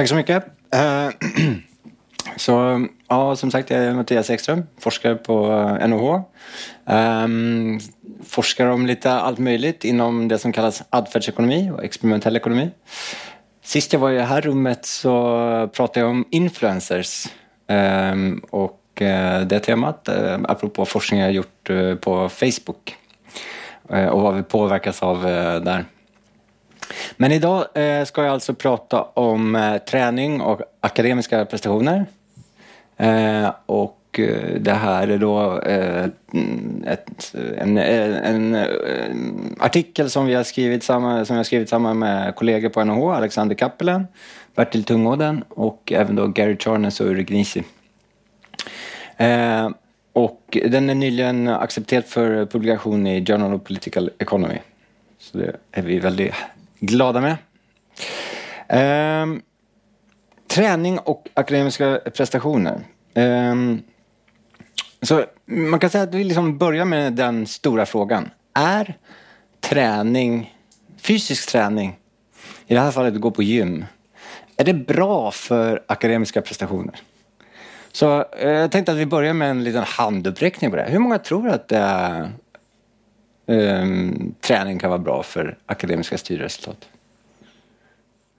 Tack så mycket. Eh, så, ja, som sagt, jag är Mattias Ekström, forskare på eh, NOH. Um, ehm, forskar om lite allt möjligt inom det som kallas adfärdsekonomi och experimentell ekonomi. Sist jag var i det här rummet så pratade jag om influencers um, och uh, det temat, uh, apropå forskning jag gjort uh, på Facebook Eh, och vad vi påverkas av eh, där. Men idag eh, ska jag alltså prata om träning och akademiska prestationer. Och det här är då ett, en, en, en, artikel som vi har skrivit samman, som jag skrivit samman med kollegor på NH, Alexander Kappelen, Bertil Tungåden och även då Gary Charnes och Uri Gnisi. Och den är nyligen accepterad för publikation i Journal of Political Economy. Så det är vi väldigt glada med. Ehm, träning och akademiska prestationer. Ehm, så man kan säga att vi liksom börjar med den stora frågan. Är träning, fysisk träning, i det här fallet att gå på gym, är det bra för akademiska prestationer? Så eh, jag tänkte att vi börjar med en liten handuppräckning på det. Hur många tror att eh, um, träning kan vara bra för akademiska styrresultat?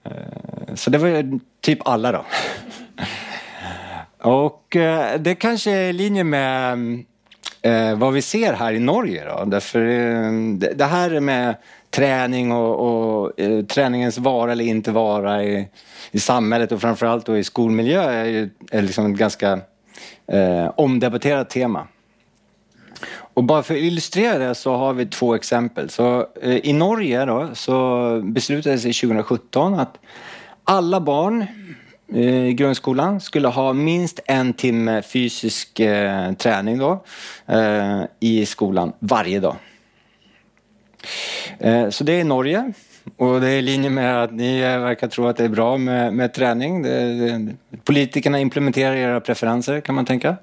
Eh, så det var ju typ alla då. Och eh, det kanske är i linje med eh, vad vi ser här i Norge då. Därför det här med träning och, och eh, träningens vara eller inte vara i, i samhället och framförallt då i skolmiljö är ju är liksom ett ganska eh, omdebatterat tema. Och bara för att illustrera det så har vi två exempel. Så, eh, I Norge då, så beslutades det 2017 att alla barn eh, i grundskolan skulle ha minst en timme fysisk eh, träning då, eh, i skolan varje dag. Eh, så det är Norge. Och det är i linje med att ni eh, verkar tro att det är bra med, med träning. Det, det, politikerna implementerar era preferenser kan man tänka.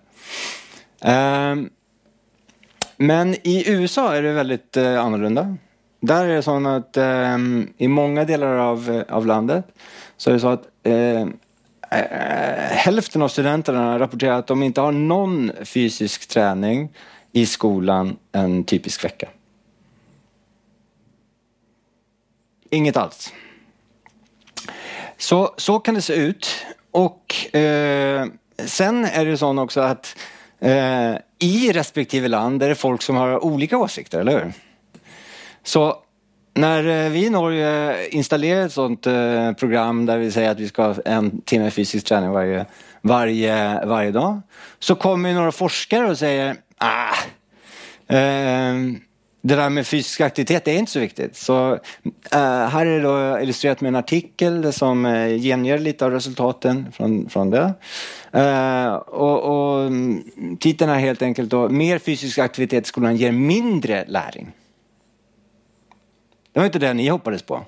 Ehm, men i USA är det väldigt eh, annorlunda. Där är det så att eh, i många delar av, eh, av landet så är det så att eh, eh, hälften av studenterna rapporterar att de inte har någon fysisk träning i skolan en typisk vecka. Inget alls. Så, så kan det se ut. Och eh, sen är det så också att eh, i respektive land är det folk som har olika åsikter, eller hur? Så när eh, vi i Norge installerar ett sånt eh, program där vi säger att vi ska ha en timme fysisk träning varje, varje, varje dag så kommer några forskare och säger ah, eh, det där med fysisk aktivitet är inte så viktigt. Så äh, här är det då illustrerat med en artikel som eh, äh, genger lite av resultaten från, från det. Äh, och, och mm, titeln är helt enkelt då Mer fysisk aktivitet i skolan ger mindre läring. Det var inte det ni hoppades på.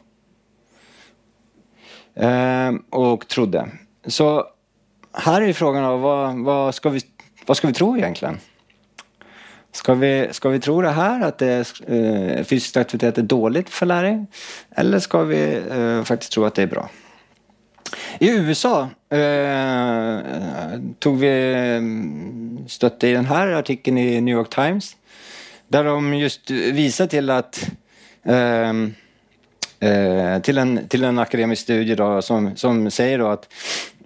Och trodde. Så här är frågan då, vad, vad, ska vi, vad ska vi tro egentligen? Ska vi, ska vi tro det här, att det är, eh, fysisk aktivitet är dåligt för läring? Eller ska vi eh, faktiskt tro att det är bra? I USA eh, tog vi eh, stötte i den här artikeln i New York Times där de just visar till att ehm, eh, till, en, till en akademisk studie då, som, som säger då att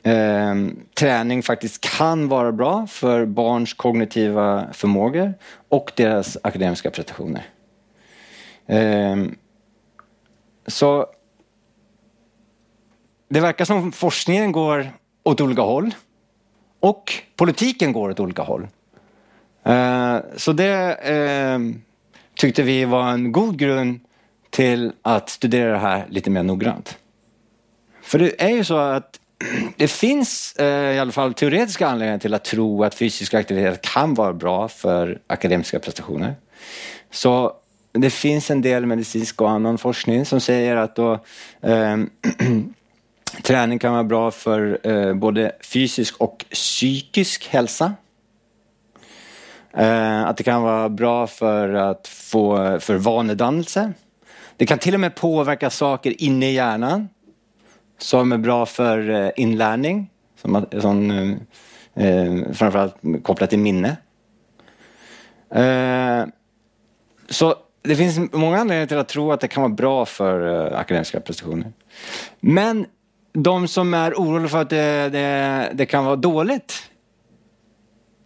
eh, träning faktiskt kan vara bra för barns kognitiva förmågor och deras akademiska prestationer. Eh, så det verkar som forskningen går åt olika håll och politiken går åt olika håll. Eh, så det ehm, tyckte vi var en god grund till att studera det här lite mer noggrant. För det är ju så att det finns eh, i alla fall teoretiska anledningar till att tro att fysisk aktivitet kan vara bra för akademiska prestationer. Så det finns en del medicinsk och annan forskning som säger att då, eh, träning kan vara bra för eh, både fysisk och psykisk hälsa. Eh, att det kan vara bra för att få för vanedannelse. Det kan till och med påverka saker inne i hjärnan som är bra för eh, inlärning, som, som, eh, eh, framförallt kopplat till minne. Eh, så det finns många anledningar till att tro att det kan vara bra för eh, akademiska prestationer. Men de som är oroliga för att det, det, det kan vara dåligt,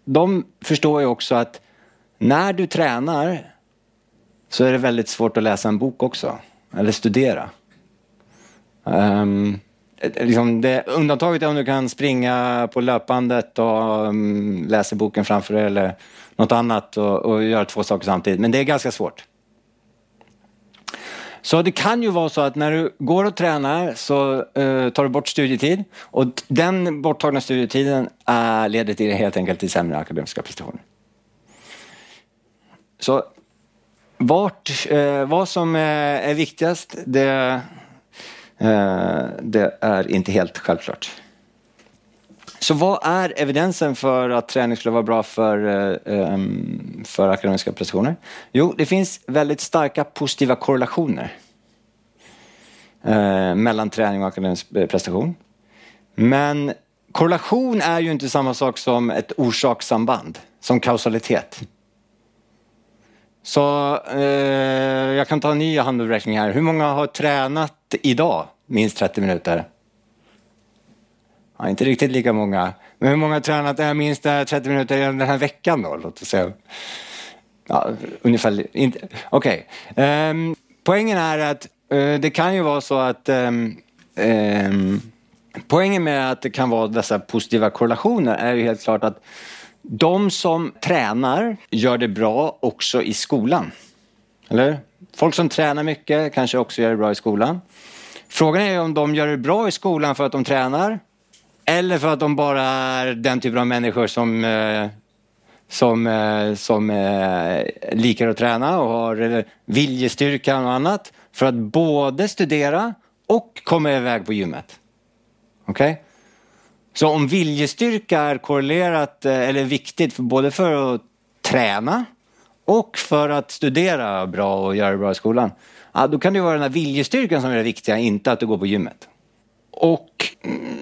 de förstår ju också att när du tränar så är det väldigt svårt att läsa en bok också, eller studera. Um, liksom det, undantaget är om du kan springa på löpbandet och mm, um, läsa boken framför dig eller något annat och, och göra två saker samtidigt. Men det är ganska svårt. Så det kan ju vara så att när du går och tränar så uh, tar du bort studietid och den borttagna studietiden uh, leder till helt enkelt till sämre akademiska prestationer. Så vart, uh, vad som eh, är viktigast, det, Eh, det är inte helt självklart. Så vad är evidensen för att träning skulle vara bra för, eh, ehm, för akademiska prestationer? Jo, det finns väldigt starka positiva korrelationer eh, mellan träning och akademisk prestation. Men korrelation är ju inte samma sak som ett orsakssamband, som kausalitet. Så eh, jag kan ta en ny handuppräckning här. Hur många har tränat idag minst 30 minuter? Ja, inte riktigt lika många. Men hur många har tränat här minst 30 minuter den här veckan då? Låt oss säga. Ja, ungefär. Okej. Okay. Um, poängen är att uh, det kan ju vara så att um, um, Poängen med att det kan vara dessa positiva korrelationer är ju helt klart att de som tränar gör det bra också i skolan. Eller Folk som tränar mycket kanske också gör det bra i skolan. Frågan är om de gör det bra i skolan för att de tränar eller för att de bara är den typen av människor som, eh, som, eh, som eh, likar att träna och har eh, viljestyrkan och annat för att både studera och komma iväg på gymmet. Okej? Okay? Så om viljestyrka är korrelerat eller viktigt för både för att träna och för att studera bra och göra det bra i skolan, ja, då kan det vara den här viljestyrkan som är det viktiga, inte att du går på gymmet. Och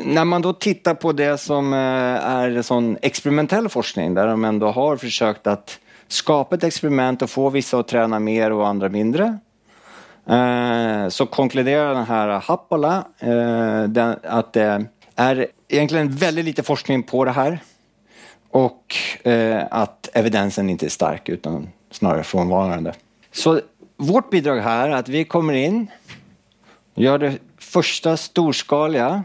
när man då tittar på det som eh, är sån experimentell forskning där de ändå har försökt att skapa ett experiment och få vissa att träna mer och andra mindre. Eh, så konkluderar den här Happala eh, att det är egentligen väldigt lite forskning på det här och att evidensen inte är stark utan snarare frånvarande. Så vårt bidrag här är att vi kommer in, gör det första storskaliga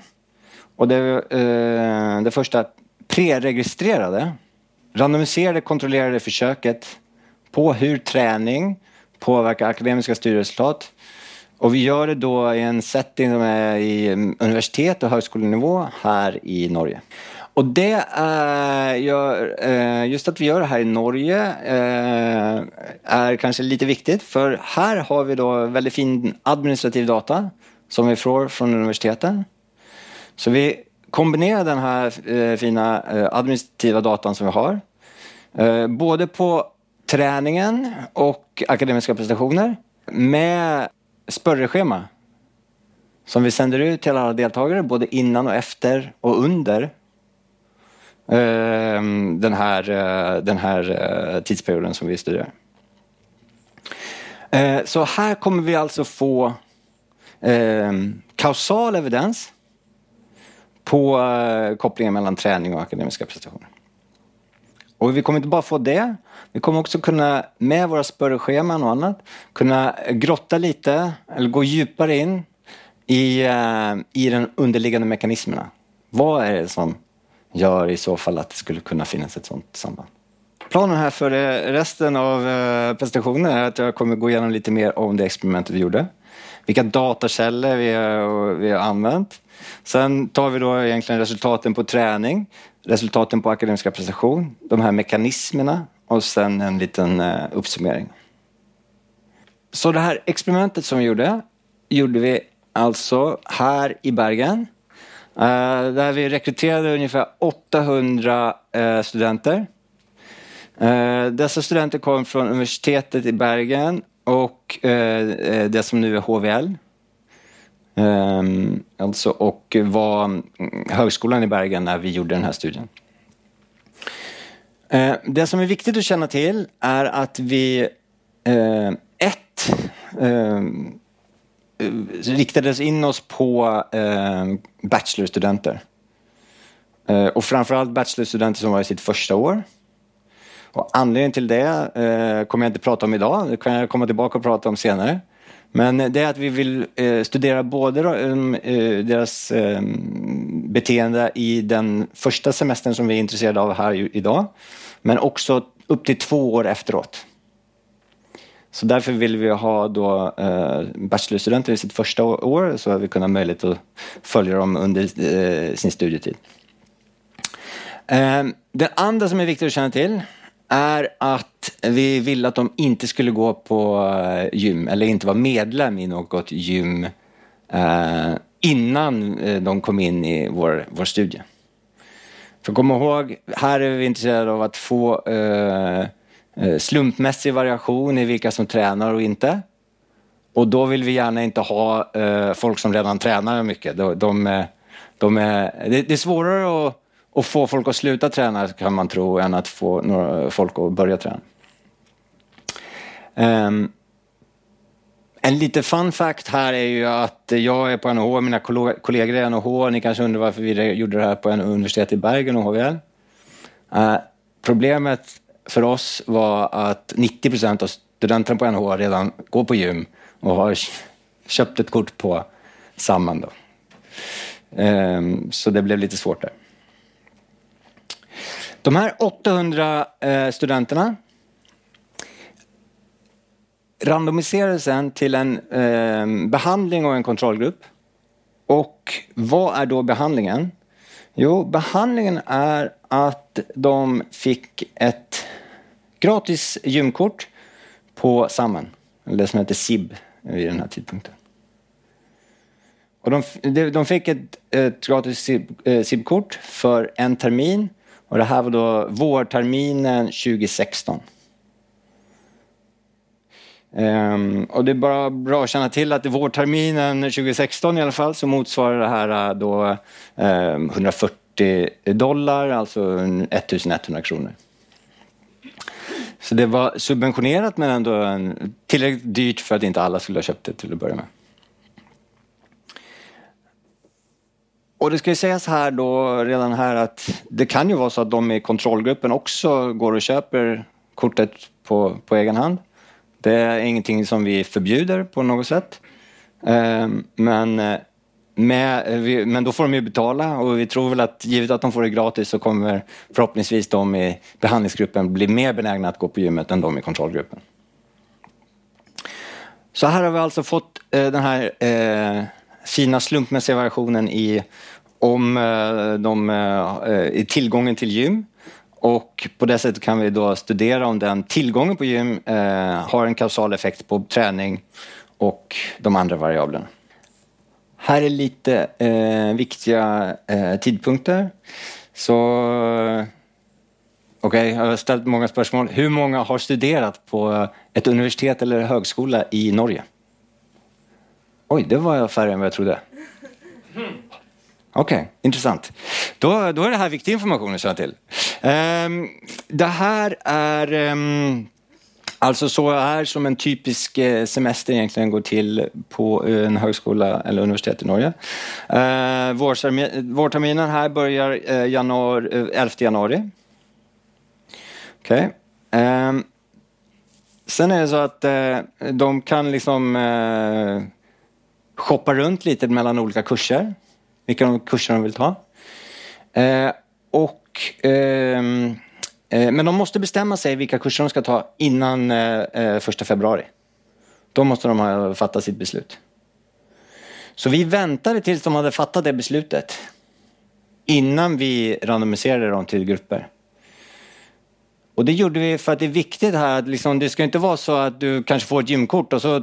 och det, eh, det första preregistrerade randomiserade kontrollerade försöket på hur träning påverkar akademiska studieresultat. Och vi gör det då i en setting som är i universitet och högskolenivå här i Norge. Och det är, gör, eh, just att vi gör det här i Norge eh, är kanske lite viktigt för här har vi då väldigt fin administrativ data som vi får från universiteten. Så vi kombinerar den här eh, fina administrativa datan som vi har. Både på träningen och akademiska prestationer med spörreschema som vi sänder ut till alla deltagare både innan och efter och under Ehm, den här, eh, den här eh, tidsperioden som vi studerar. Eh, så här kommer vi alltså få ehm, kausal evidens på kopplingen mellan träning och akademiska prestationer. Och vi kommer inte bara få det, vi kommer också kunna med våra spörrescheman och annat kunna grotta lite eller gå djupare in i, i den underliggande mekanismerna. Vad är det som gör i så fall att det skulle kunna finnas ett sådant samband? Planen här för eh, resten av eh, presentationen är att jag kommer gå igenom lite mer om det experimentet vi gjorde. Vilka datakällor vi eh, har, vi har använt Sen tar vi då egentligen resultaten på träning, resultaten på akademiska prestation, de här mekanismerna och sen en liten uppsummering. Så det här experimentet som vi gjorde, gjorde vi alltså här i Bergen. Eh, där vi rekryterade ungefär 800 eh, studenter eh, dessa studenter kom från universitetet i Bergen och det som nu är HVL. Ehm, alltså, och var mm, högskolan i Bergen när vi gjorde den här studien. Det som är viktigt att känna till är att vi ett ehm, Eh, riktades in oss på eh, bachelorstudenter. Eh, och framförallt bachelorstudenter som var i sitt första år. Och anledningen till det eh, kommer jag inte prata om idag, det kan jag komma tillbaka och prata om senare. Men det är att vi vill eh, studera både um, eh, deras eh, beteende i den första semestern som vi är intresserade av här idag, men också upp till två år efteråt. Så därför vill vi ha då eh, bachelorstudenter i sitt första år så att vi kan ha möjlighet att följa dem under eh, sin studietid. Eh, det andra som är viktigt att känna till är att vi ville att de inte skulle gå på eh, gym eller inte vara medlem i något gym eh, innan eh, de kom in i vår, vår studie. För kom ihåg, här är vi intresserade av att få eh, Eh, slumpmässig variation i vilka som tränar och inte. Och då vill vi gärna inte ha eh, folk som redan tränar mycket. De, de, eh, de är, det, det är svårare att att, få folk att sluta träna kan man tro än att få några folk att börja träna. Um, en liten fun fact här är ju att jag är på NH, mina kollegor är NH. Ni kanske undrar varför vi gjorde det här på en universitet i Bergen och HVL. Uh, eh, problemet för oss var att 90 procent av studenterna på NH redan går på gym och har köpt ett kort på Samman. Då. Ehm, så det blev lite svårt där. De här 800 eh, studenterna randomiserades sen till en ehm, behandling och en kontrollgrupp. Och vad är då behandlingen? Jo, behandlingen är att de fick ett gratis gymkort på Sammen, det som heter SIB vid den här tidpunkten. Och de, de fick ett, ett gratis eh, SIB-kort för en termin och det här var då vårterminen 2016. Um, ehm, och det är bara bra att känna till att i vårterminen 2016 i alla fall så motsvarar det här eh, då ehm, um, 140 dollar, alltså 1100 kronor. Så det var subventionerat men ändå en, tillräckligt dyrt för att inte alla skulle ha köpt det till att börja med. Och det ska ju sägas här då redan här att det kan ju vara så att de i kontrollgruppen också går och köper kortet på, på egen hand. Det är ingenting som vi förbjuder på något sätt. Ehm, men, eh, med, eh, men då får de ju betala och vi tror väl att givet att de får det gratis så kommer förhoppningsvis de i behandlingsgruppen bli mer benägna att gå på gymmet än de i kontrollgruppen. Så här har vi alltså fått eh, den här eh, fina slumpmässiga variationen i om eh, de, eh, eh i tillgången till gym. Och på det sättet kan vi då studera om den tillgången på gym eh, har en kausal effekt på träning och de andra variablerna. Här är lite eh, viktiga eh, tidpunkter. Så Okej, okay, jag har ställt många spörsmål. Hur många har studerat på ett universitet eller högskola i Norge? Oj, det var färre än vad jag trodde. Okej, okay, intressant. Då, då är det här viktig information att känna till. Um, det här är um, alltså så här som en typisk eh, semester egentligen går till på eh, en högskola eller universitet i Norge. Eh, vårterminen här börjar januari, 11 januari. Okej. Okay. Sen är det så att de kan liksom shoppa runt lite mellan olika kurser vilka kurser de vill ta. Och, ehm, Eh, men de måste bestämma sig vilka kurser de ska ta innan eh, eh, första februari. Då måste de ha fattat sitt beslut. Så vi väntade tills de hade fattat det beslutet innan vi randomiserade dem till grupper. Och det gjorde vi för att det är viktigt här att liksom, det ska inte vara så att du kanske får ett gymkort och så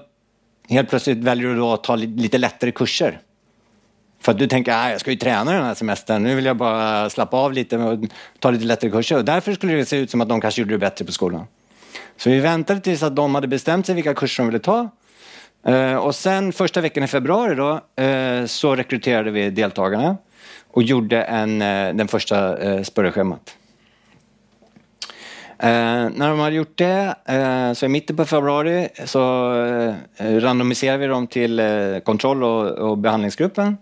helt plötsligt väljer du då att ta lite lättare kurser. För att du tänker, att jag ska ju träna den här semestern, nu vill jag bara slappa av lite och ta lite lättare kurser. Och därför skulle det se ut som att de kanske gjorde det bättre på skolan. Så vi väntade tills att de hade bestämt sig vilka kurser de ville ta. Eh, och sen första veckan i februari då, eh, så rekryterade vi deltagarna och gjorde en, eh, den första eh, spörreschemat. Eh, när de hade gjort det, eh, så i mitten på februari så eh, randomiserade vi dem till eh, kontroll och, och behandlingsgruppen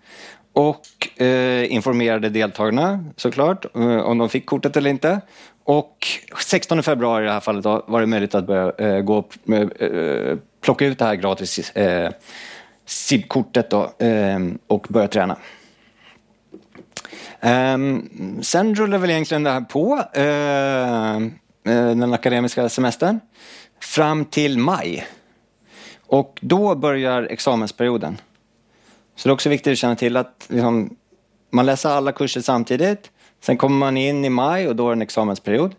och eh, informerade deltagarna såklart eh, om de fick kortet eller inte. Och 16 februari i det här fallet då, var det möjligt att börja eh, gå och eh, eh, plocka ut det här gratis eh, SIB-kortet och börja träna. Um, sen rullar väl egentligen det här på, uh, Eh, den akademiska semestern, fram till maj. Och då börjar examensperioden. Så det är också viktigt att känna till att liksom, man läser alla kurser samtidigt. Sen kommer man in i maj och då är det en examensperiod.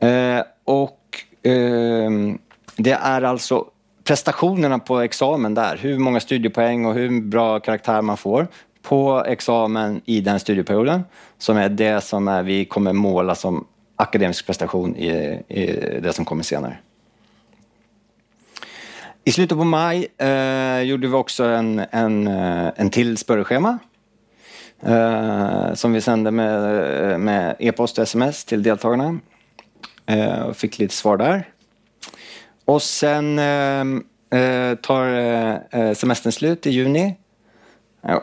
Eh, och eh, det är alltså prestationerna på examen där, hur många studiepoäng och hur bra karaktär man får på examen i den studieperioden som är det som är, vi kommer måla som akademisk prestation i, i det som kommer senare. I slutet på maj eh, gjorde vi också en, en, eh, en till spörreschema eh, som vi sände med, e-post och sms till deltagarna. Eh, och fick lite svar där. Och sen eh, eh tar eh, eh, semestern slut i juni.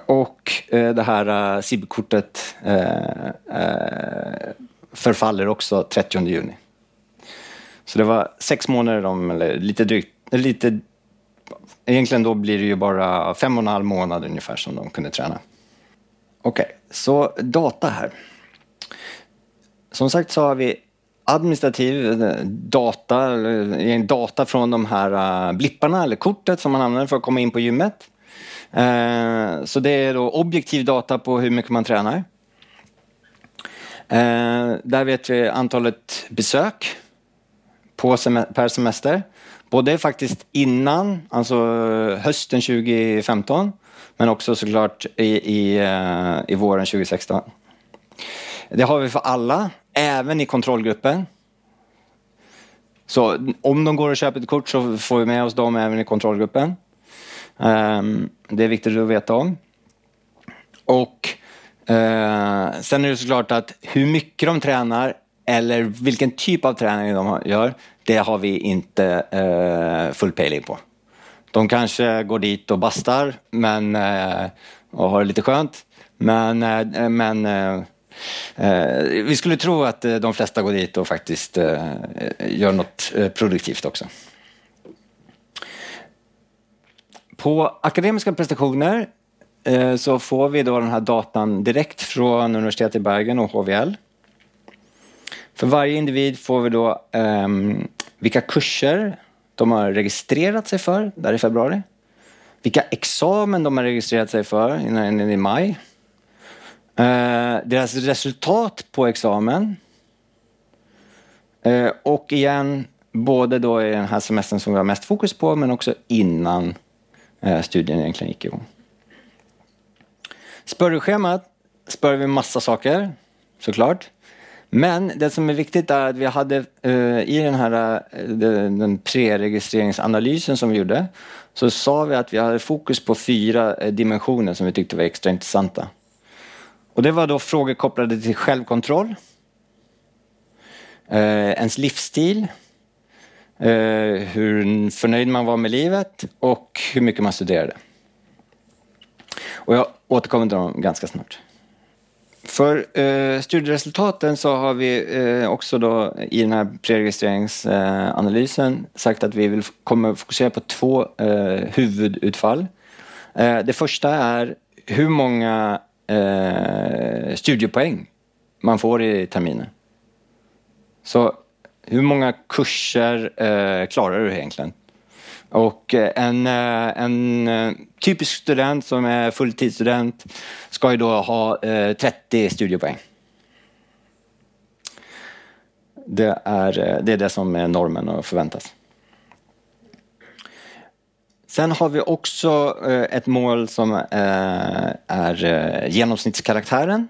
Och eh, det här eh, SIB-kortet eh, förfaller också 30 juni. Så det var sex månader, de, eller lite drygt, lite, egentligen då blir det ju bara fem och en halv månad ungefär som de kunde träna. Okej, okay, så data här. Som sagt så har vi administrativ data, data från de här äh, blipparna eller kortet som man använder för att komma in på gymmet. Äh, så det är då objektiv data på hur mycket man tränar. Eh, där vet vi antalet besök på per semester. Både faktiskt innan, alltså hösten 2015, men också såklart i, i, eh, i våren 2016. Det har vi för alla även i kontrollgruppen. Så om de går och köper ett kort så får vi med oss dem även i kontrollgruppen. Ehm, det är viktigt att veta om. Och Eh, sen är det såklart att hur mycket de tränar eller vilken typ av träning de gör, det har vi inte uh, full pejling på. De kanske går dit och bastar men, uh, och har det lite skönt. Men, men vi skulle tro att de flesta går dit och faktiskt gör något produktivt också. På akademiska prestationer Eh, så får vi då den här datan direkt från Universitetet i Bergen och HVL. För varje individ får vi då um, vilka kurser de har registrerat sig för där i februari. Vilka examen de har registrerat sig för innan i maj. Eh, deras resultat på examen. Eh, och igen, både då i den här semestern som vi har mest fokus på, men också innan eh, studien egentligen gick igång. Spörreschemat spör vi massa saker, såklart. Men det som är viktigt är att vi hade uh, i den här uh, den pre-registreringsanalysen som vi gjorde så sa vi att vi hade fokus på fyra uh, dimensioner som vi tyckte var extra intressanta. Och det var då frågor kopplade till självkontroll, ens livsstil, hur förnöjd man var med livet och hur mycket man studerade. Och jag återkommer till dem ganska snart. För eh, studieresultaten så har vi eh, också då i den här preregistreringsanalysen eh, sagt att vi vill kommer fokusera på två eh, huvudutfall. Eh, det första är hur många eh, studiepoäng man får i terminen. Så hur många kurser eh, klarar du egentligen? Och eh, en, eh, en eh, typisk student som är fulltidsstudent ska ju då ha 30 studiepoäng. Det är, det är det som är normen och förväntas. Sen har vi också ett mål som är genomsnittskaraktären.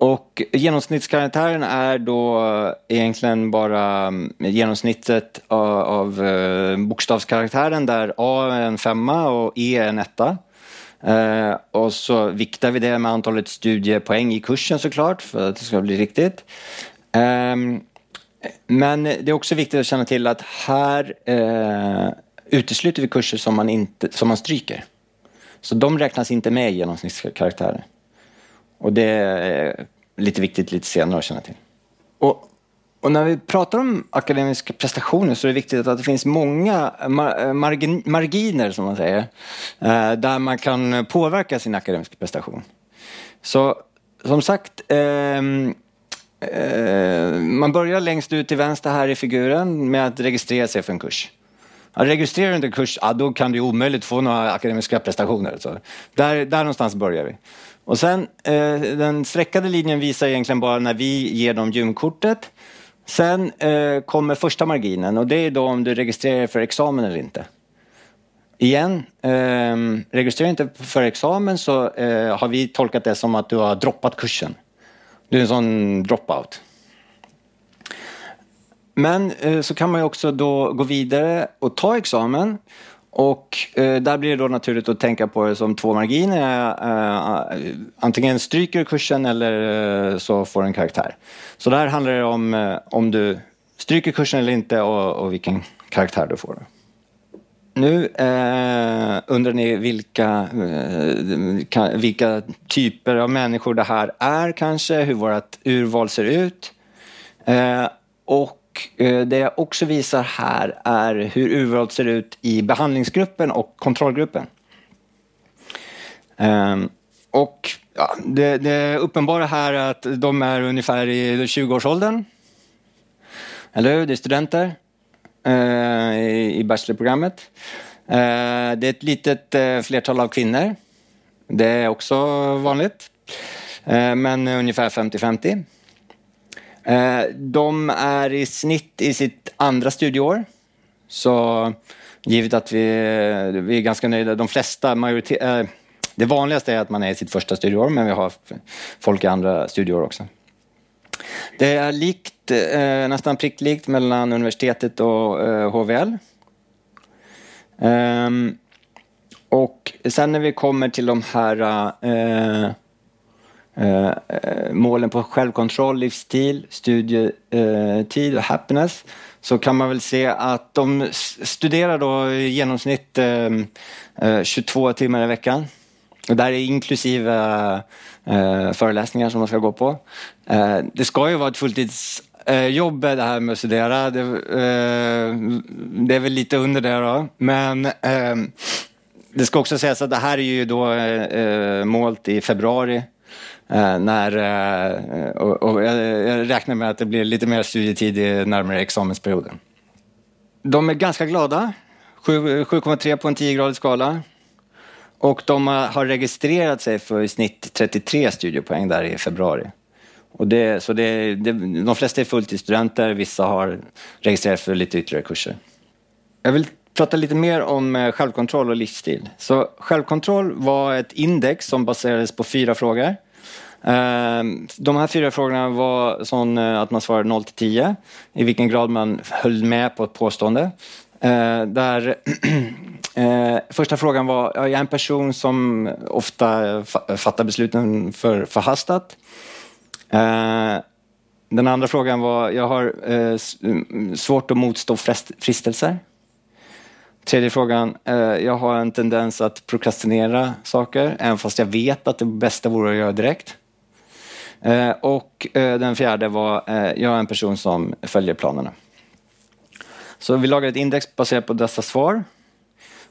Och genomsnittskaraktären är då egentligen bara mm, genomsnittet av, av bokstavskaraktären där A är en femma och E är en etta. Eh, och så viktar vi det med antalet studiepoäng i kursen såklart för att det ska bli riktigt. Eh, men det är också viktigt att känna till att här eh, utesluter vi kurser som man, inte, som man stryker. Så de räknas inte med i genomsnittskaraktären. Och det är lite viktigt lite senare att känna till. Och, och när vi pratar om akademiska prestationer så är det viktigt att det finns många eh, margin, marginer, som man säger, eh, där man kan påverka sin akademiska prestation. Så som sagt, eh, eh, man börjar längst ut till vänster här i figuren med att registrera sig för en kurs. Registrerar du inte en kurs, ja, då kan du omöjligt få några akademiska prestationer. Så där, där någonstans börjar vi. Och sen, eh, den streckade linjen visar egentligen bara när vi ger dem gymkortet. Sen eh, kommer första marginen och det är då om du registrerar för examen eller inte. Igen, eh, registrerar inte för examen så eh, har vi tolkat det som att du har droppat kursen. Du är en sån dropout. Men eh, så kan man ju också då gå vidare och ta examen. Och eh, där blir det då naturligt att tänka på det som två marginer. Eh, antingen stryker du kursen eller eh, så får en karaktär. Så där handlar det om eh, om du stryker kursen eller inte och, och vilken karaktär du får. Nu eh, undrar ni vilka, eh, vilka typer av människor det här är kanske, hur vårt urval ser ut. Eh, och Eh, det jag också visar här är hur urvalet ser ut i behandlingsgruppen och kontrollgruppen. Ehm, och ja, det, det uppenbara här är att de är ungefär i 20-årsåldern. Eller hur? Det är studenter eh, i bachelorprogrammet. Eh, det är ett litet eh, flertal av kvinnor. Det är också vanligt. Eh, men ungefär 50-50. Eh, de är i snitt i sitt andra studieår. Så givet att vi, vi är ganska nöjda, de flesta, majoritet, eh, det vanligaste är att man är i sitt första studieår men vi har folk i andra studieår också. Det är likt, eh, nästan pricklikt mellan universitetet och eh, HVL. Ehm, och sen när vi kommer till de här eh, Eh, eh, målen på självkontroll, livsstil, studietid eh, och happiness så kan man väl se att de studerar då i genomsnitt eh, 22 timmar i veckan. Och det här är inklusive föreläsningar som man ska gå på. det ska ju vara ett fulltidsjobb det här med att studera. Det, det, är väl lite under det då. Men det ska också sägas att det här är ju då målt i februari Eh, när, eh, och, och jag, jag, räknar med att det blir lite mer studietid närmare examensperioden. De är ganska glada. 7,3 på en 10-gradig skala. Och de har registrerat sig för i snitt 33 studiepoäng där i februari. Och det, så det, det, de flesta är fulltidsstudenter, vissa har registrerat för lite ytterligare kurser. Jag vill prata lite mer om eh, självkontroll och livsstil. Så självkontroll var ett index som baserades på fyra frågor. Eh, de här fyra frågorna var sån eh, att man svarade 0 till 10, i vilken grad man höll med på ett påstående. Eh, där första frågan var, jag är en person som ofta fattar besluten för förhastat. Den andra frågan var, jag har svårt att motstå frestelser. Tredje frågan, jag har en tendens att prokrastinera saker, även fast jag vet att det bästa vore att göra direkt. Eh, och eh, den fjärde var, eh, jag är en person som följer planerna. Så vi lagade ett index baserat på dessa svar.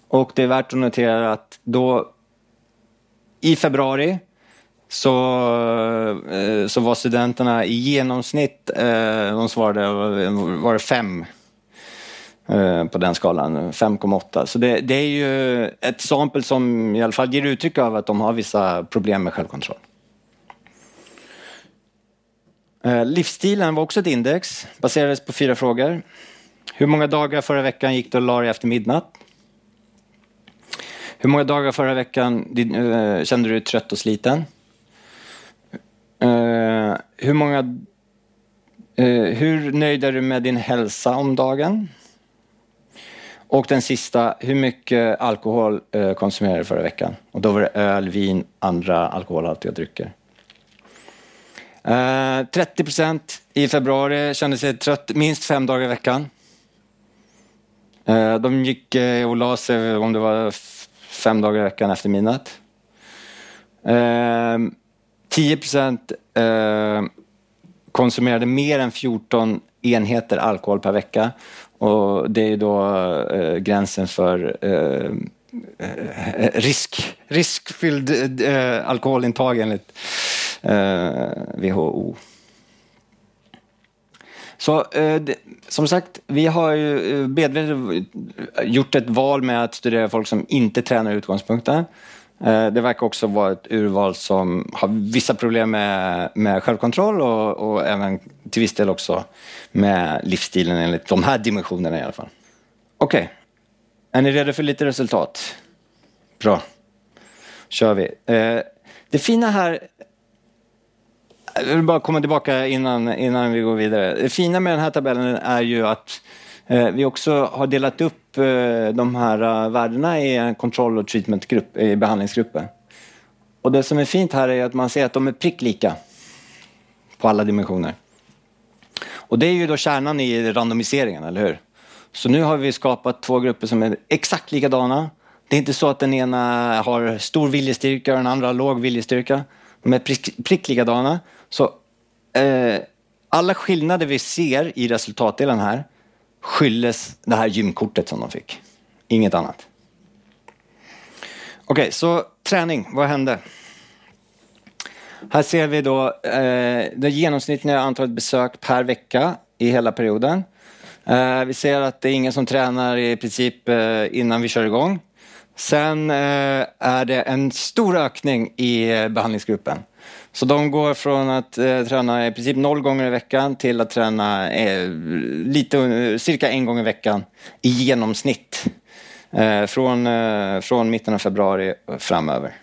Och det är värt att notera att då i februari så, så var studenterna i genomsnitt, de svarade, var det fem på den skalan, 5,8. Så det, det, är ju ett sample som i alla fall ger uttryck av att de har vissa problem med självkontroll. Eh, livsstilen var också ett index, baserades på fyra frågor. Hur många dagar förra veckan gick du och la dig efter midnatt? Hur många dagar förra veckan eh, kände du dig trött och sliten? Eh, hur många... hur nöjd är du med din hälsa om dagen? Och den sista, hur mycket alkohol konsumerade du förra veckan? Och då var det öl, vin, andra alkoholhaltiga drycker. Eh, 30 procent i februari kände sig trött minst fem dagar i veckan. Uh, de gick uh, och la sig om det var fem dagar i veckan efter midnatt. 10 procent konsumerade mer än 14 enheter alkohol per vecka. Och det är då gränsen för risk, riskfylld alkoholintag enligt Eh, WHO. Så eh, det, som sagt, vi har ju eh, medvetet gjort ett val med att studera folk som inte tränar i utgångspunkten. Eh, det verkar också vara ett urval som har vissa problem med, med självkontroll och, och även till viss del också med livsstilen enligt de här dimensionerna i alla fall. Okej, är ni redo för lite resultat? Bra, kör vi. Eh, det fina här jag vill bara komma tillbaka innan, innan vi går vidare. Det fina med den här tabellen är ju att eh, vi också har delat upp eh, de här eh, värdena i en kontroll och treatmentgrupp, i behandlingsgrupper. Och det som är fint här är att man ser att de är prick lika på alla dimensioner. Och det är ju då kärnan i randomiseringen, eller hur? Så nu har vi skapat två grupper som är exakt likadana. Det är inte så att den ena har stor viljestyrka och den andra har låg viljestyrka. De är prick, prick likadana. Så eh, alla skillnader vi ser i resultatdelen här skylles det här gymkortet som de fick. Inget annat. Okej, så träning. Vad hände? Här ser vi då eh, det genomsnittliga antalet besök per vecka i hela perioden. Eh, vi ser att det är ingen som tränar i princip eh, innan vi kör igång. Sen eh, är det en stor ökning i eh, behandlingsgruppen. Så de går från att eh, träna i princip noll gånger i veckan till att träna eh, lite, eh, cirka en gång i veckan i genomsnitt. Eh, från, eh, från mitten av februari framöver.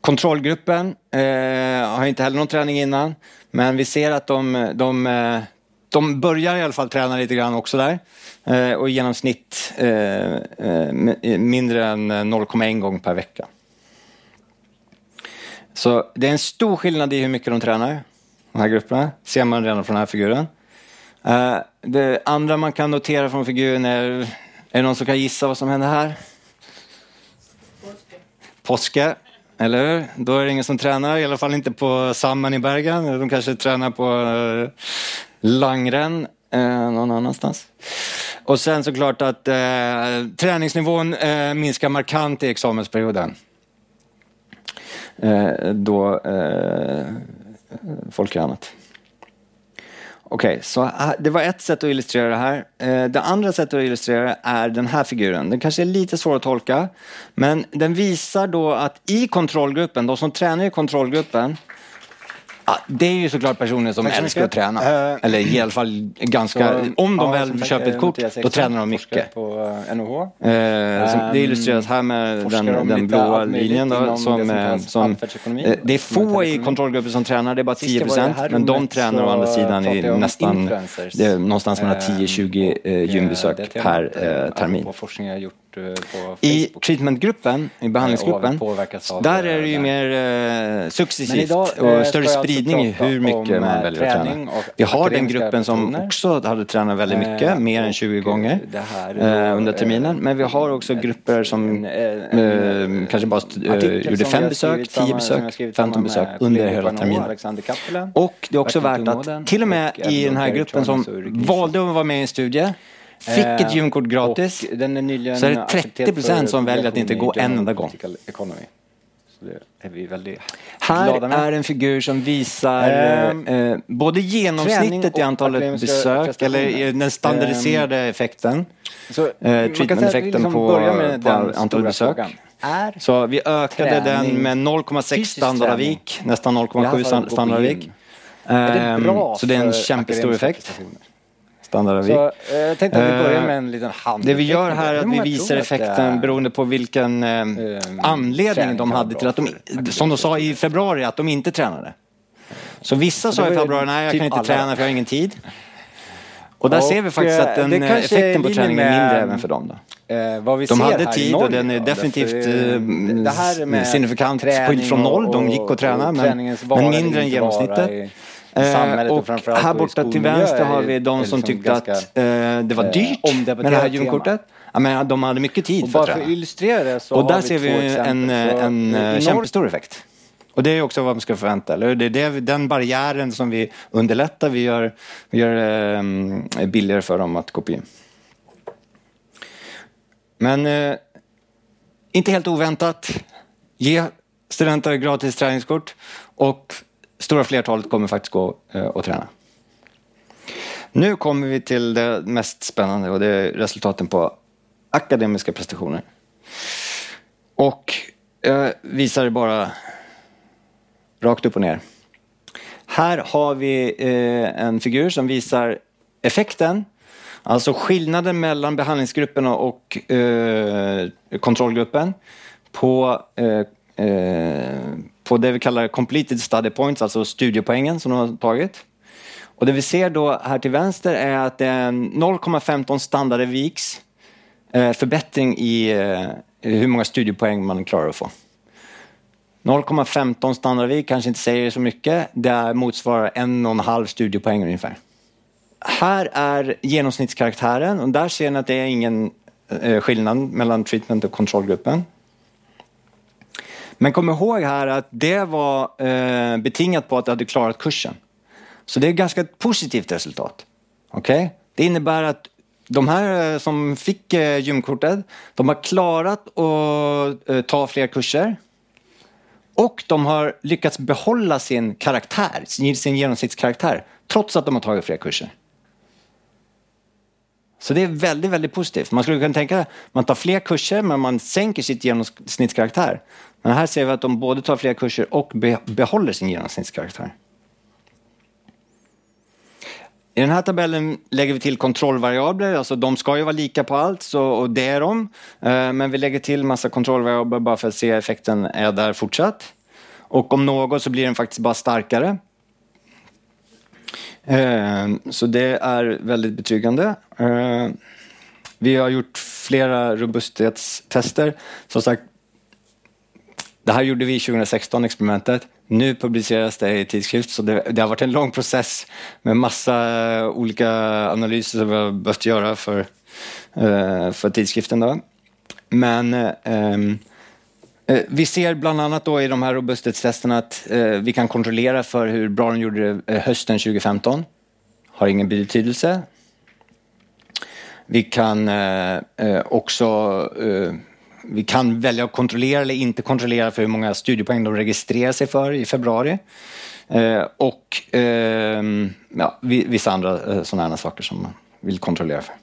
Kontrollgruppen eh, har inte heller någon träning innan, men vi ser att de, de, eh, de börjar i alla fall träna lite grann också där. Eh, och i genomsnitt eh, eh mindre än 0,1 gång per vecka. Så det är en stor skillnad i hur mycket de tränar, de här grupperna. ser man redan från den här figuren. Uh, det andra man kan notera från figuren är, är det någon som kan gissa vad som händer här? Påske, Påske, eller hur? Då är det ingen som tränar, i alla fall inte på Samman i Bergen. De kanske tränar på uh, Langren uh, någon annanstans. Och sen såklart att träningsnivån minskar markant i examensperioden. Eh, då eh, folk gör annat. Okej, så eh, det var ett sätt att illustrera det här. Eh, det andra sättet att illustrera det är den här figuren. Den kanske är lite svår att tolka, men den visar då att i kontrollgruppen, de som tränar i kontrollgruppen, Ja, det är ju såklart personer som älskar att träna. Eh, Eller i alla fall ganska... Så, om de ja, väl sagt, köper eh, ett kort, Mattias då tränar de mycket. på eh, NOH. Eh, som, det Ehm, illustreras här med den, den lite blåa linjen. Då, som, det som eh, som, eh, det är få i kontrollgrupper som tränar, det är bara 10 Sist jag var i det här Men de tränar å andra sidan i nästan det är någonstans mellan Ehm, 10-20 och, eh, eh, gymbesök per eh, eh, termin. På forskning jag gjort eh, på I treatmentgruppen, i behandlingsgruppen, av där är det ju där. mer eh, successivt idag, eh, och större alltså spridning i hur mycket man eh, väljer att träna. Vi har den gruppen som också hade tränat väldigt mycket, Eh, mer än och 20 gånger eh, under eh, terminen. Men vi har också ett- grupper som eh, kanske bara eh, gjorde fem besök, skrivit 10 samman- som jag besök, skrivit 15 samman besök under hela terminen. Och det är också värt att till och med i den här gruppen som valde att vara med i en studie, fick Eh, ett gymkort gratis. Och den är nyligen så är det accepterad 30% för som väljer att inte gå en enda gång. Economy. Så det är vi väldigt Här är en figur som visar Ehm, eh, både genomsnittet i antalet besök eller den standardiserade effekten. Så, vi treatment-effekten liksom på- på den antal stora besök. Så vi ökade den med 0,6 fysisk standardavik, nästan I alla 0,7 fall gå på standardavik. bra Så det är en kämpestor effekt. Standardavik. Så eh, jag tänkte att vi börjar Eh, med en liten hand. Det vi gör här är att vi visar effekten beroende på vilken eh, anledning de hade till att de, som de sa i februari, att de inte tränade. Så vissa sa i februari, nej jag typ kan inte träna för jag har ingen tid. Och där Och, ser vi faktiskt att eh, den, eh, effekten på träningen är mindre även för dem. Då. Eh, De hade tid och Norge den är definitivt eh, det med signifikant skydd från noll. De gick och tränade, men, vara men eller mindre än genomsnittet. Eh, samhället och och framförallt här borta till vänster har vi de som liksom tyckte att ganska, eh, det var eh, dyrt med det här gymkortet. Ja, men de hade mycket tid Och för bara att för att träna. illustrera det så Och där vi ser vi en, en, en kämpestor effekt. Och det är också vad man ska förvänta, eller? Det är det, den barriären som vi underlättar, vi gör, vi gör eh, billigare för dem att gym. Men eh, inte helt oväntat, ge studenter gratis träningskort och stora flertalet kommer faktiskt gå eh, och träna. Nu kommer vi till det mest spännande och det är resultaten på akademiska prestationer. Och jag visar det bara rakt upp och ner. Här har vi eh, en figur som visar effekten, alltså skillnaden mellan behandlingsgruppen och kontrollgruppen på, på det vi kallar completed study points, alltså studiepoängen som de har tagit. Och det vi ser då här till vänster är att det är 0,15 standardviks eh, förbättring eh, i hur många studiepoäng man klarar att få. 0,15 standardvik kanske inte säger så mycket. Det motsvarar en och en halv studiepoäng ungefär. Här är genomsnittskaraktären och där ser ni att det är ingen eh, skillnad mellan treatment och kontrollgruppen. Men kom ihåg här att det var eh, betingat på att du hade klarat kursen. Så det är ett ganska positivt resultat. Okej? Det innebär att de här eh, som fick eh, gymkortet, de har klarat att eh, ta fler kurser. Och de har lyckats behålla sin karaktär, sin, sin genomsnittskaraktär, trots att de har tagit fler kurser. Så det är väldigt, väldigt positivt. Man skulle kunna tänka att man tar fler kurser men man sänker sitt genomsnittskaraktär. Men här ser vi att de både tar fler kurser och behåller sin genomsnittskaraktär. I den här tabellen lägger vi till kontrollvariabler, alltså de ska ju vara lika på allt så, och det är de. Eh, men vi lägger till massa kontrollvariabler bara för att se effekten är där fortsatt. Och om något så blir den faktiskt bara starkare. Ehm, så det är väldigt betryggande. Ehm, vi har gjort flera robusthetstester. Som sagt, det här gjorde vi 2016, experimentet. Nu publiceras det i tidskrift, så det, det har varit en lång process med massa olika analyser som vi har behövt göra för, eh, för tidskriften. Då. Men eh, ehm, Eh, vi ser bland annat då i de här robusthetstesterna att eh, vi kan kontrollera för hur bra de gjorde det hösten 2015. Har ingen betydelse. Vi kan också vi kan välja att kontrollera eller inte kontrollera för hur många studiepoäng de registrerar sig för i februari. Och ehm, ja, vissa andra sådana här saker som man vill kontrollera för.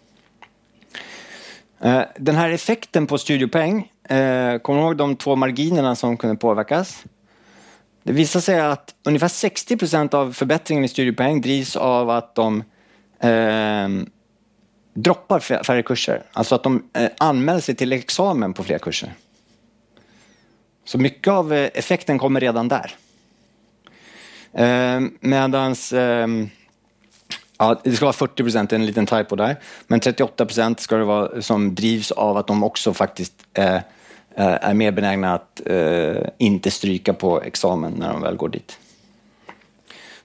Den här effekten på studiepoäng, eh, kommer du ihåg de två marginerna som kunde påverkas? Det visar sig att ungefär 60 procent av förbättringen i studiepoäng drivs av att de eh, droppar färre kurser. Alltså att de eh, anmäler sig till examen på fler kurser. Så mycket av eh, effekten kommer redan där. Eh, medans, eh, ja, det ska vara 40 procent, en liten typo där. Men 38 procent ska det vara som drivs av att de också faktiskt eh, eh, är mer benägna att eh, inte stryka på examen när de väl går dit.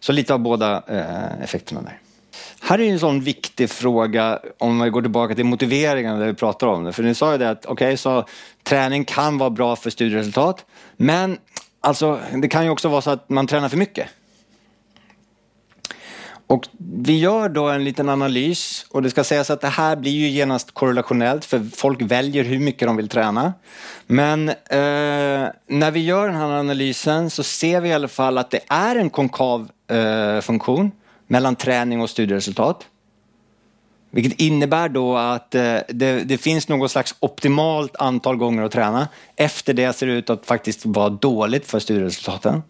Så lite av båda eh, effekterna där. Här är en sån viktig fråga om vi går tillbaka till motiveringen där vi pratar om det. För ni sa ju det att okej, så träning kan vara bra för studieresultat. Men alltså, det kan ju också vara så att man tränar för mycket. Och vi gör då en liten analys och det ska sägas att det här blir ju genast korrelationellt för folk väljer hur mycket de vill träna. Men eh, när vi gör den här analysen så ser vi i alla fall att det är en konkav eh, funktion mellan träning och studieresultat. Vilket innebär då att eh, det, det, finns något slags optimalt antal gånger att träna. Efter det ser det ut att faktiskt vara dåligt för studieresultaten.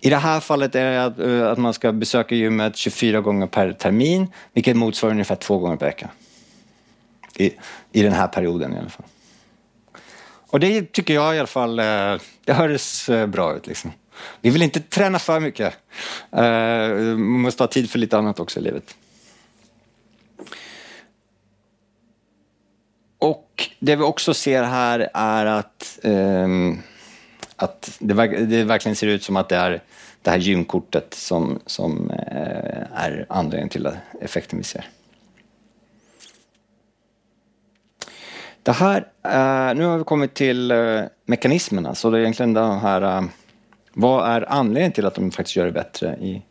I det här fallet är det att, eh, att man ska besöka gymmet 24 gånger per termin, vilket motsvarar ungefär två gånger per vecka. I, I den här perioden i alla fall. Och det tycker jag i alla fall, eh, det hördes eh, bra ut. Liksom. Vi vill inte träna för mycket. Eh, man måste ha tid för lite annat också i livet. Och det vi också ser här är att, um, att det, det, verkligen ser ut som att det är det här gymkortet som, som uh, är anledningen till effekten vi ser. Det här, uh, nu har vi kommit till uh, mekanismerna, så det är egentligen det här, vad är anledningen till att de faktiskt gör det bättre i,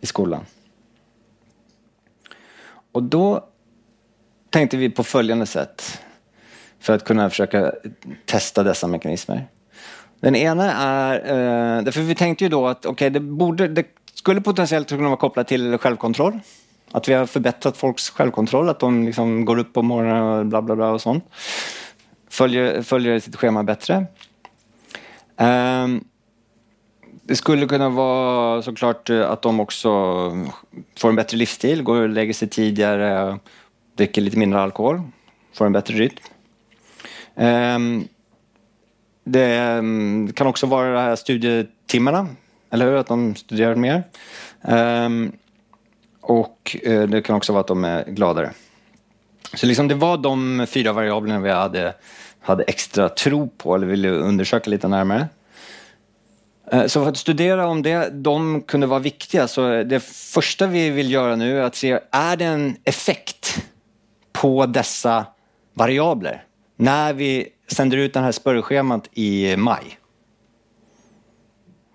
i skolan? Och då tänkte vi på följande sätt för att kunna försöka testa dessa mekanismer. Den ena är, eh, därför vi tänkte ju då att okay, det, borde, det skulle potentiellt kunna vara kopplat till självkontroll. Att vi har förbättrat folks självkontroll, att de liksom går upp på morgonen och bla bla bla och sånt. Följer, följer sitt schema bättre. Eh, det skulle kunna vara såklart eh, att de också får en bättre livsstil, går och lägger sig tidigare, dricker lite mindre alkohol, får en bättre rytm. Ehm, ehm, det kan också vara de här studietimmarna, eller hur? Att de studerar mer. Ehm, och eh, det kan också vara att de är gladare. Så liksom det var de fyra variablerna vi hade, hade extra tro på eller ville undersöka lite närmare. Eh, så för att studera om det, de kunde vara viktiga, så det första vi vill göra nu är att se, är det en effekt på dessa variabler när vi sänder ut det här spörrschemat i maj?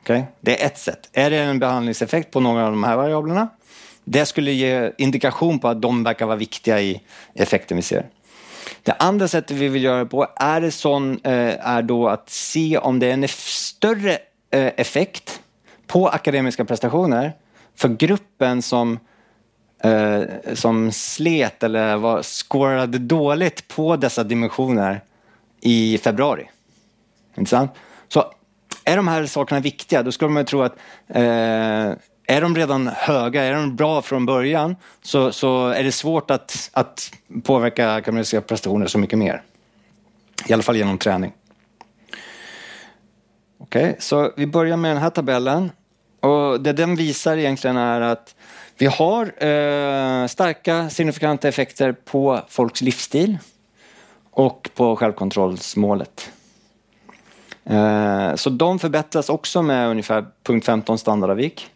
Okay? Det är ett sätt. Är det en behandlingseffekt på några av de här variablerna? Det skulle ge indikation på att de verkar vara viktiga i effekten vi ser. Det andra sättet vi vill göra det på är, det sån, eh, är då att se om det är en större eh, effekt på akademiska prestationer för gruppen som eh, som slet eller var, scorade dåligt på dessa dimensioner i februari. Inte sant? Så är de här sakerna viktiga, då skulle man ju tro att eh, är de redan höga, är de bra från början, så, så är det svårt att, att påverka akademiska prestationer så mycket mer. I alla fall genom träning. Okej, okay, så vi börjar med den här tabellen. Och det den visar egentligen är att vi har eh, starka signifikanta effekter på folks livsstil och på självkontrollsmålet. Eh, så de förbättras också med ungefär punkt 15 standardavvik.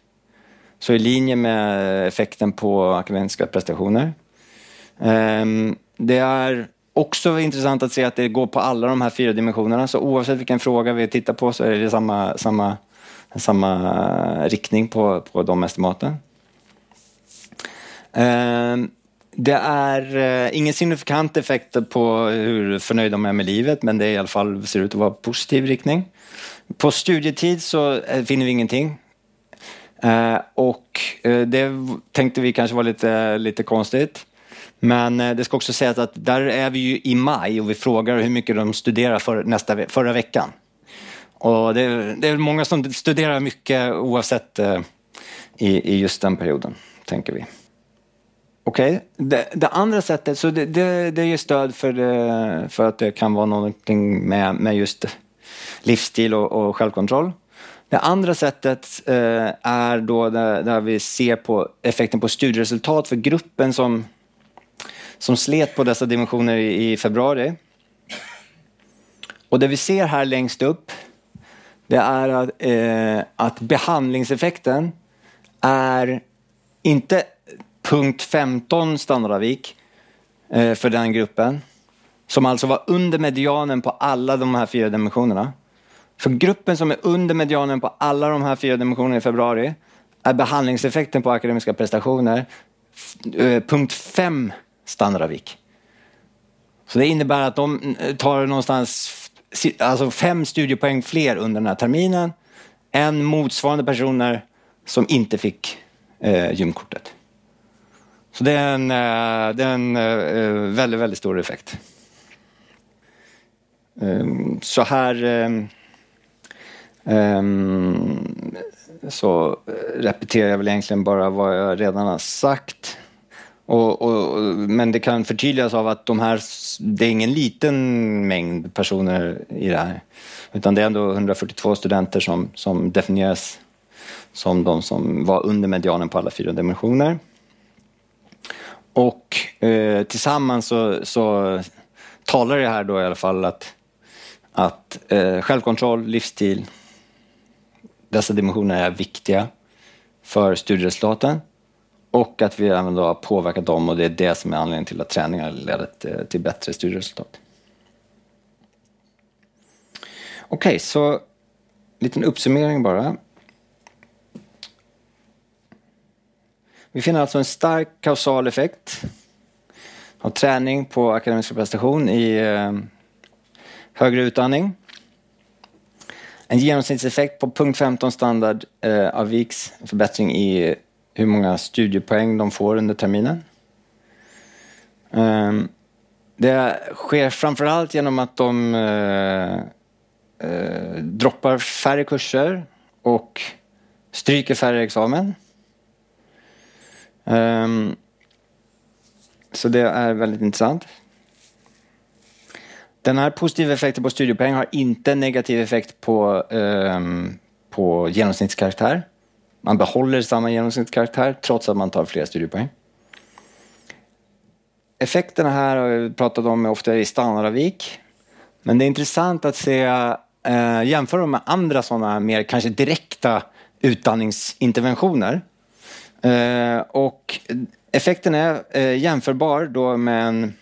Så i linje med effekten på akademiska prestationer. Eh, det är också intressant att se att det går på alla de här fyra dimensionerna. Så oavsett vilken fråga vi tittar på så är det samma, samma, samma riktning på, på de estimaten. Ehm, det är eh, ingen signifikant effekt på hur förnöjd de är med livet, men det är i alla fall ser ut att vara positiv riktning. På studietid så eh, finner vi ingenting. Eh, och det tänkte vi kanske var lite, lite konstigt. Men det ska också sägas att där är vi ju i maj och vi frågar hur mycket de studerar för nästa, förra veckan. Och det, det är många som studerar mycket oavsett eh, i, i just den perioden, tänker vi. Okej, okay. det, det, andra sättet, så det, det, det ger stöd för, det, för att det kan vara någonting med, med just livsstil och, och självkontroll. Det andra sättet eh, är då där, där, vi ser på effekten på studieresultat för gruppen som, som slet på dessa dimensioner i, i februari. Och det vi ser här längst upp, det är att, eh, att behandlingseffekten är inte punkt 15 standardavvik eh, för den gruppen. Som alltså var under medianen på alla de här fyra dimensionerna. För gruppen som är under medianen på alla de här fyra dimensionerna i februari är behandlingseffekten på akademiska prestationer eh, punkt 5 standardavvik. Så det innebär att de eh, tar någonstans alltså fem studiepoäng fler under den här terminen än motsvarande personer som inte fick eh, gymkortet. Så det är en, eh, det är en eh, väldigt, väldigt stor effekt. Ehm, så här ehm, ehm, så eh, repeterar jag väl egentligen bara vad jag redan har sagt. Och, och, men det kan förtydligas av att de här, det är ingen liten mängd personer i det här. Utan det är ändå 142 studenter som, som definieras som de som var under medianen på alla fyra dimensioner. Och eh, tillsammans så, så talar det här då i alla fall att, att eh, självkontroll, livsstil, dessa dimensioner är viktiga för studieresultaten och att vi även då har påverkat dem och det är det som är anledningen till att träningar leder till, till bättre studieresultat. Okej, så liten uppsummering bara. Vi finner alltså en stark kausal effekt av träning på akademisk prestation i eh, högre utandning. En genomsnittseffekt på punkt 15 standard eh, av VIKs förbättring i hur många studiepoäng de får under terminen. Ehm, det sker framförallt genom att de eh, eh, droppar färre kurser och stryker färre examen. Ehm, så det är väldigt intressant. Den här positiva effekten på studiepoäng har inte negativ effekt på, ehm, på genomsnittskaraktär. Man behåller samma genomsnittskaraktär trots att man tar fler studiepoäng. Effekterna här har vi pratat om ofta i standardavvik. Men det är intressant att se, eh, jämföra dem med andra sådana mer kanske direkta utandningsinterventioner. Eh, och effekten är eh, jämförbar då med en,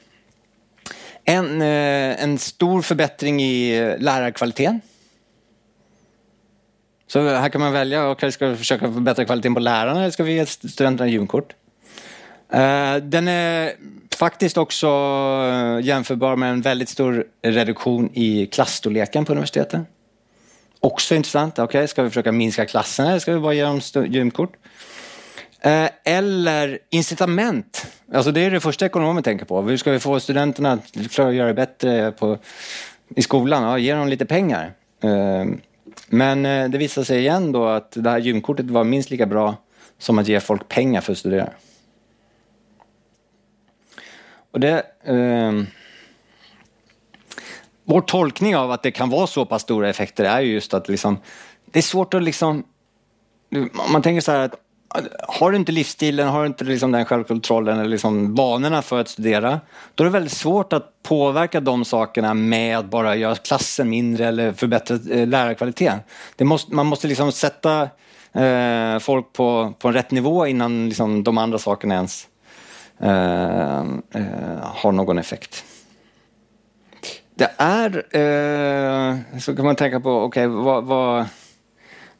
en, eh, en stor förbättring i eh, lärarkvaliteten. Så här kan man välja, okej, ska vi försöka förbättra kvaliteten på lärarna eller ska vi ge studenterna gymkort? Eh, den är faktiskt också eh, jämförbar med en väldigt stor reduktion i klassstorleken på universiteten. Också intressant. Okej, ska vi försöka minska klasserna eller ska vi bara ge dem gymkort? Eh, eller incitament. Alltså det är det första ekonomen tänker på. Hur ska vi få studenterna att klara att göra det bättre på, i skolan? Ja, ge dem lite pengar. Men eh, det visade sig igen då att det här gymkortet var minst lika bra som att ge folk pengar för att studera. Och det... Eh, vår tolkning av att det kan vara så pass stora effekter är ju just att liksom, det är svårt att liksom... Om man tänker så här att har du inte livsstilen, har du inte liksom den självkontrollen eller liksom vanorna för att studera, då är det väldigt svårt att påverka de sakerna med att bara göra klassen mindre eller förbättra eh, lärarkvaliteten. Det måste, man måste liksom sätta eh, folk på, på en rätt nivå innan liksom de andra sakerna ens eh, eh, har någon effekt. Det är, eh, så kan man tänka på, okej, vad, vad,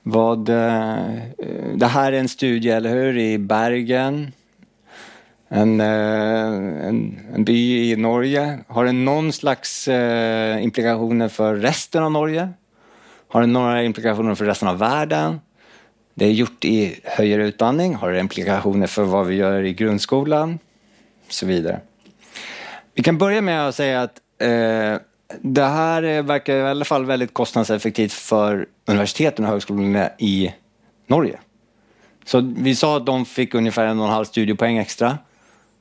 vad, eh, eh, det här är en studie, eller hur, i Bergen. En, eh, en, en by i Norge. Har den någon slags implikationer för resten av Norge? Har den några implikationer för resten av världen? Det är gjort i högre utbildning. Har det implikationer för vad vi gör i grundskolan? Och så vidare. Vi kan börja med att säga att eh, det här verkar i alla fall väldigt kostnadseffektivt för universiteten och högskolorna i Norge. Så vi sa att de fick ungefär en och en halv studiepoäng extra.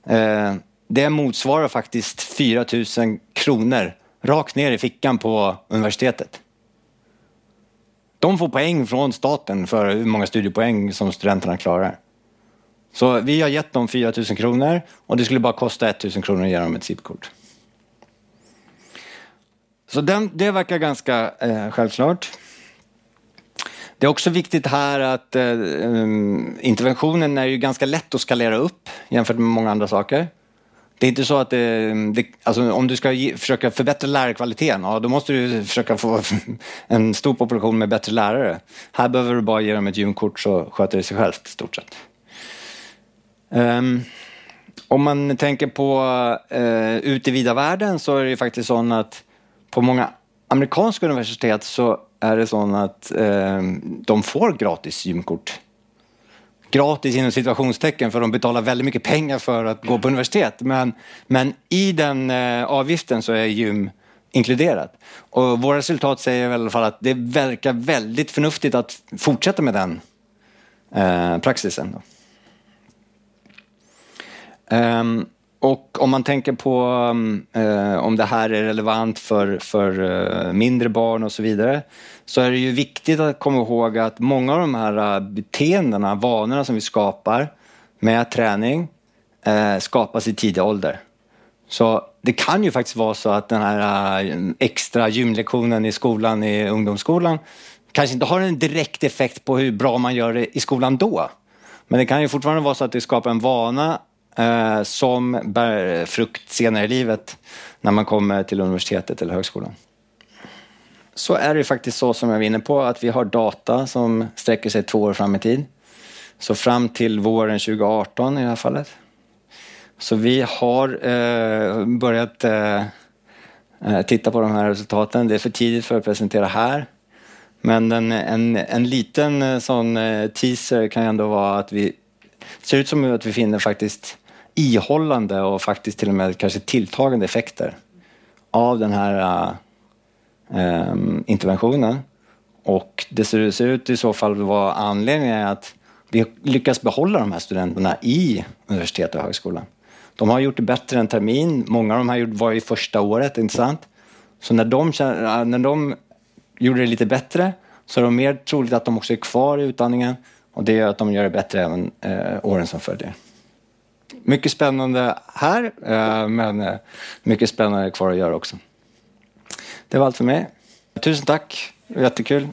Eh, det motsvarar faktiskt 4 000 kronor rakt ner i fickan på universitetet. De får poäng från staten för hur många studiepoäng som studenterna klarar. Så vi har gett dem 4 000 kronor och det skulle bara kosta 1 000 kronor att ge dem ett SIP-kort. Så den, det verkar ganska eh, självklart. Det är också viktigt här att eh, eh, interventionen är ju ganska lätt att skalera upp jämfört med många andra saker. Det är inte så att det, det, alltså om du ska ge, försöka förbättra lärarkvaliteten, ja, då måste du försöka få en stor population med bättre lärare. Här behöver du bara ge dem ett gymkort så sköter det sig självt i stort sett. Um, om man tänker på uh, ut i vida världen så är det ju faktiskt så att på många amerikanska universitet så är det så att eh, de får gratis gymkort. gratis inom situationstecken för de betalar väldigt mycket pengar för att gå på universitet. Men, men i den eh, avgiften så är gym inkluderat. Och våra resultat säger i alla fall att det verkar väldigt förnuftigt att fortsätta med den eh, praxisen. Då. Um, och om man tänker på eh, om det här är relevant för, för eh, mindre barn och så vidare så är det ju viktigt att komma ihåg att många av de här eh, beteendena, vanorna som vi skapar med träning eh, skapas i tidig ålder. Så det kan ju faktiskt vara så att den här extra gymlektionen i skolan, i ungdomsskolan, kanske inte har en direkt effekt på hur bra man gör det i skolan då. Men det kan ju fortfarande vara så att det skapar en vana eh, som bär frukt senare i livet när man kommer till universitetet eller högskolan. Så är det faktiskt så som jag var inne på att vi har data som sträcker sig två år fram i tid. Så fram till våren 2018 i det här fallet. Så vi har eh, börjat eh, eh, titta på de här resultaten. Det är för tidigt för att presentera här. Men en, en, en liten eh, sån eh, teaser kan ändå vara att vi ser ut som att vi finner faktiskt ihållande och faktiskt till och med kanske tilltagande effekter av den här äh, interventionen. Och det ser, ser ut i så fall vara anledningen är att vi lyckas behålla de här studenterna i universitet och högskola. De har gjort det bättre en termin. Många av de här var i första året, inte sant? Så när de, eh, när de gjorde det lite bättre så är det mer troligt att de också är kvar i utandningen och det gör att de gör det bättre även eh, åren som följer. Mycket spännande här, eh, men eh, mycket spännande kvar att göra också. Det var allt för mig. Tusen tack, jättekul.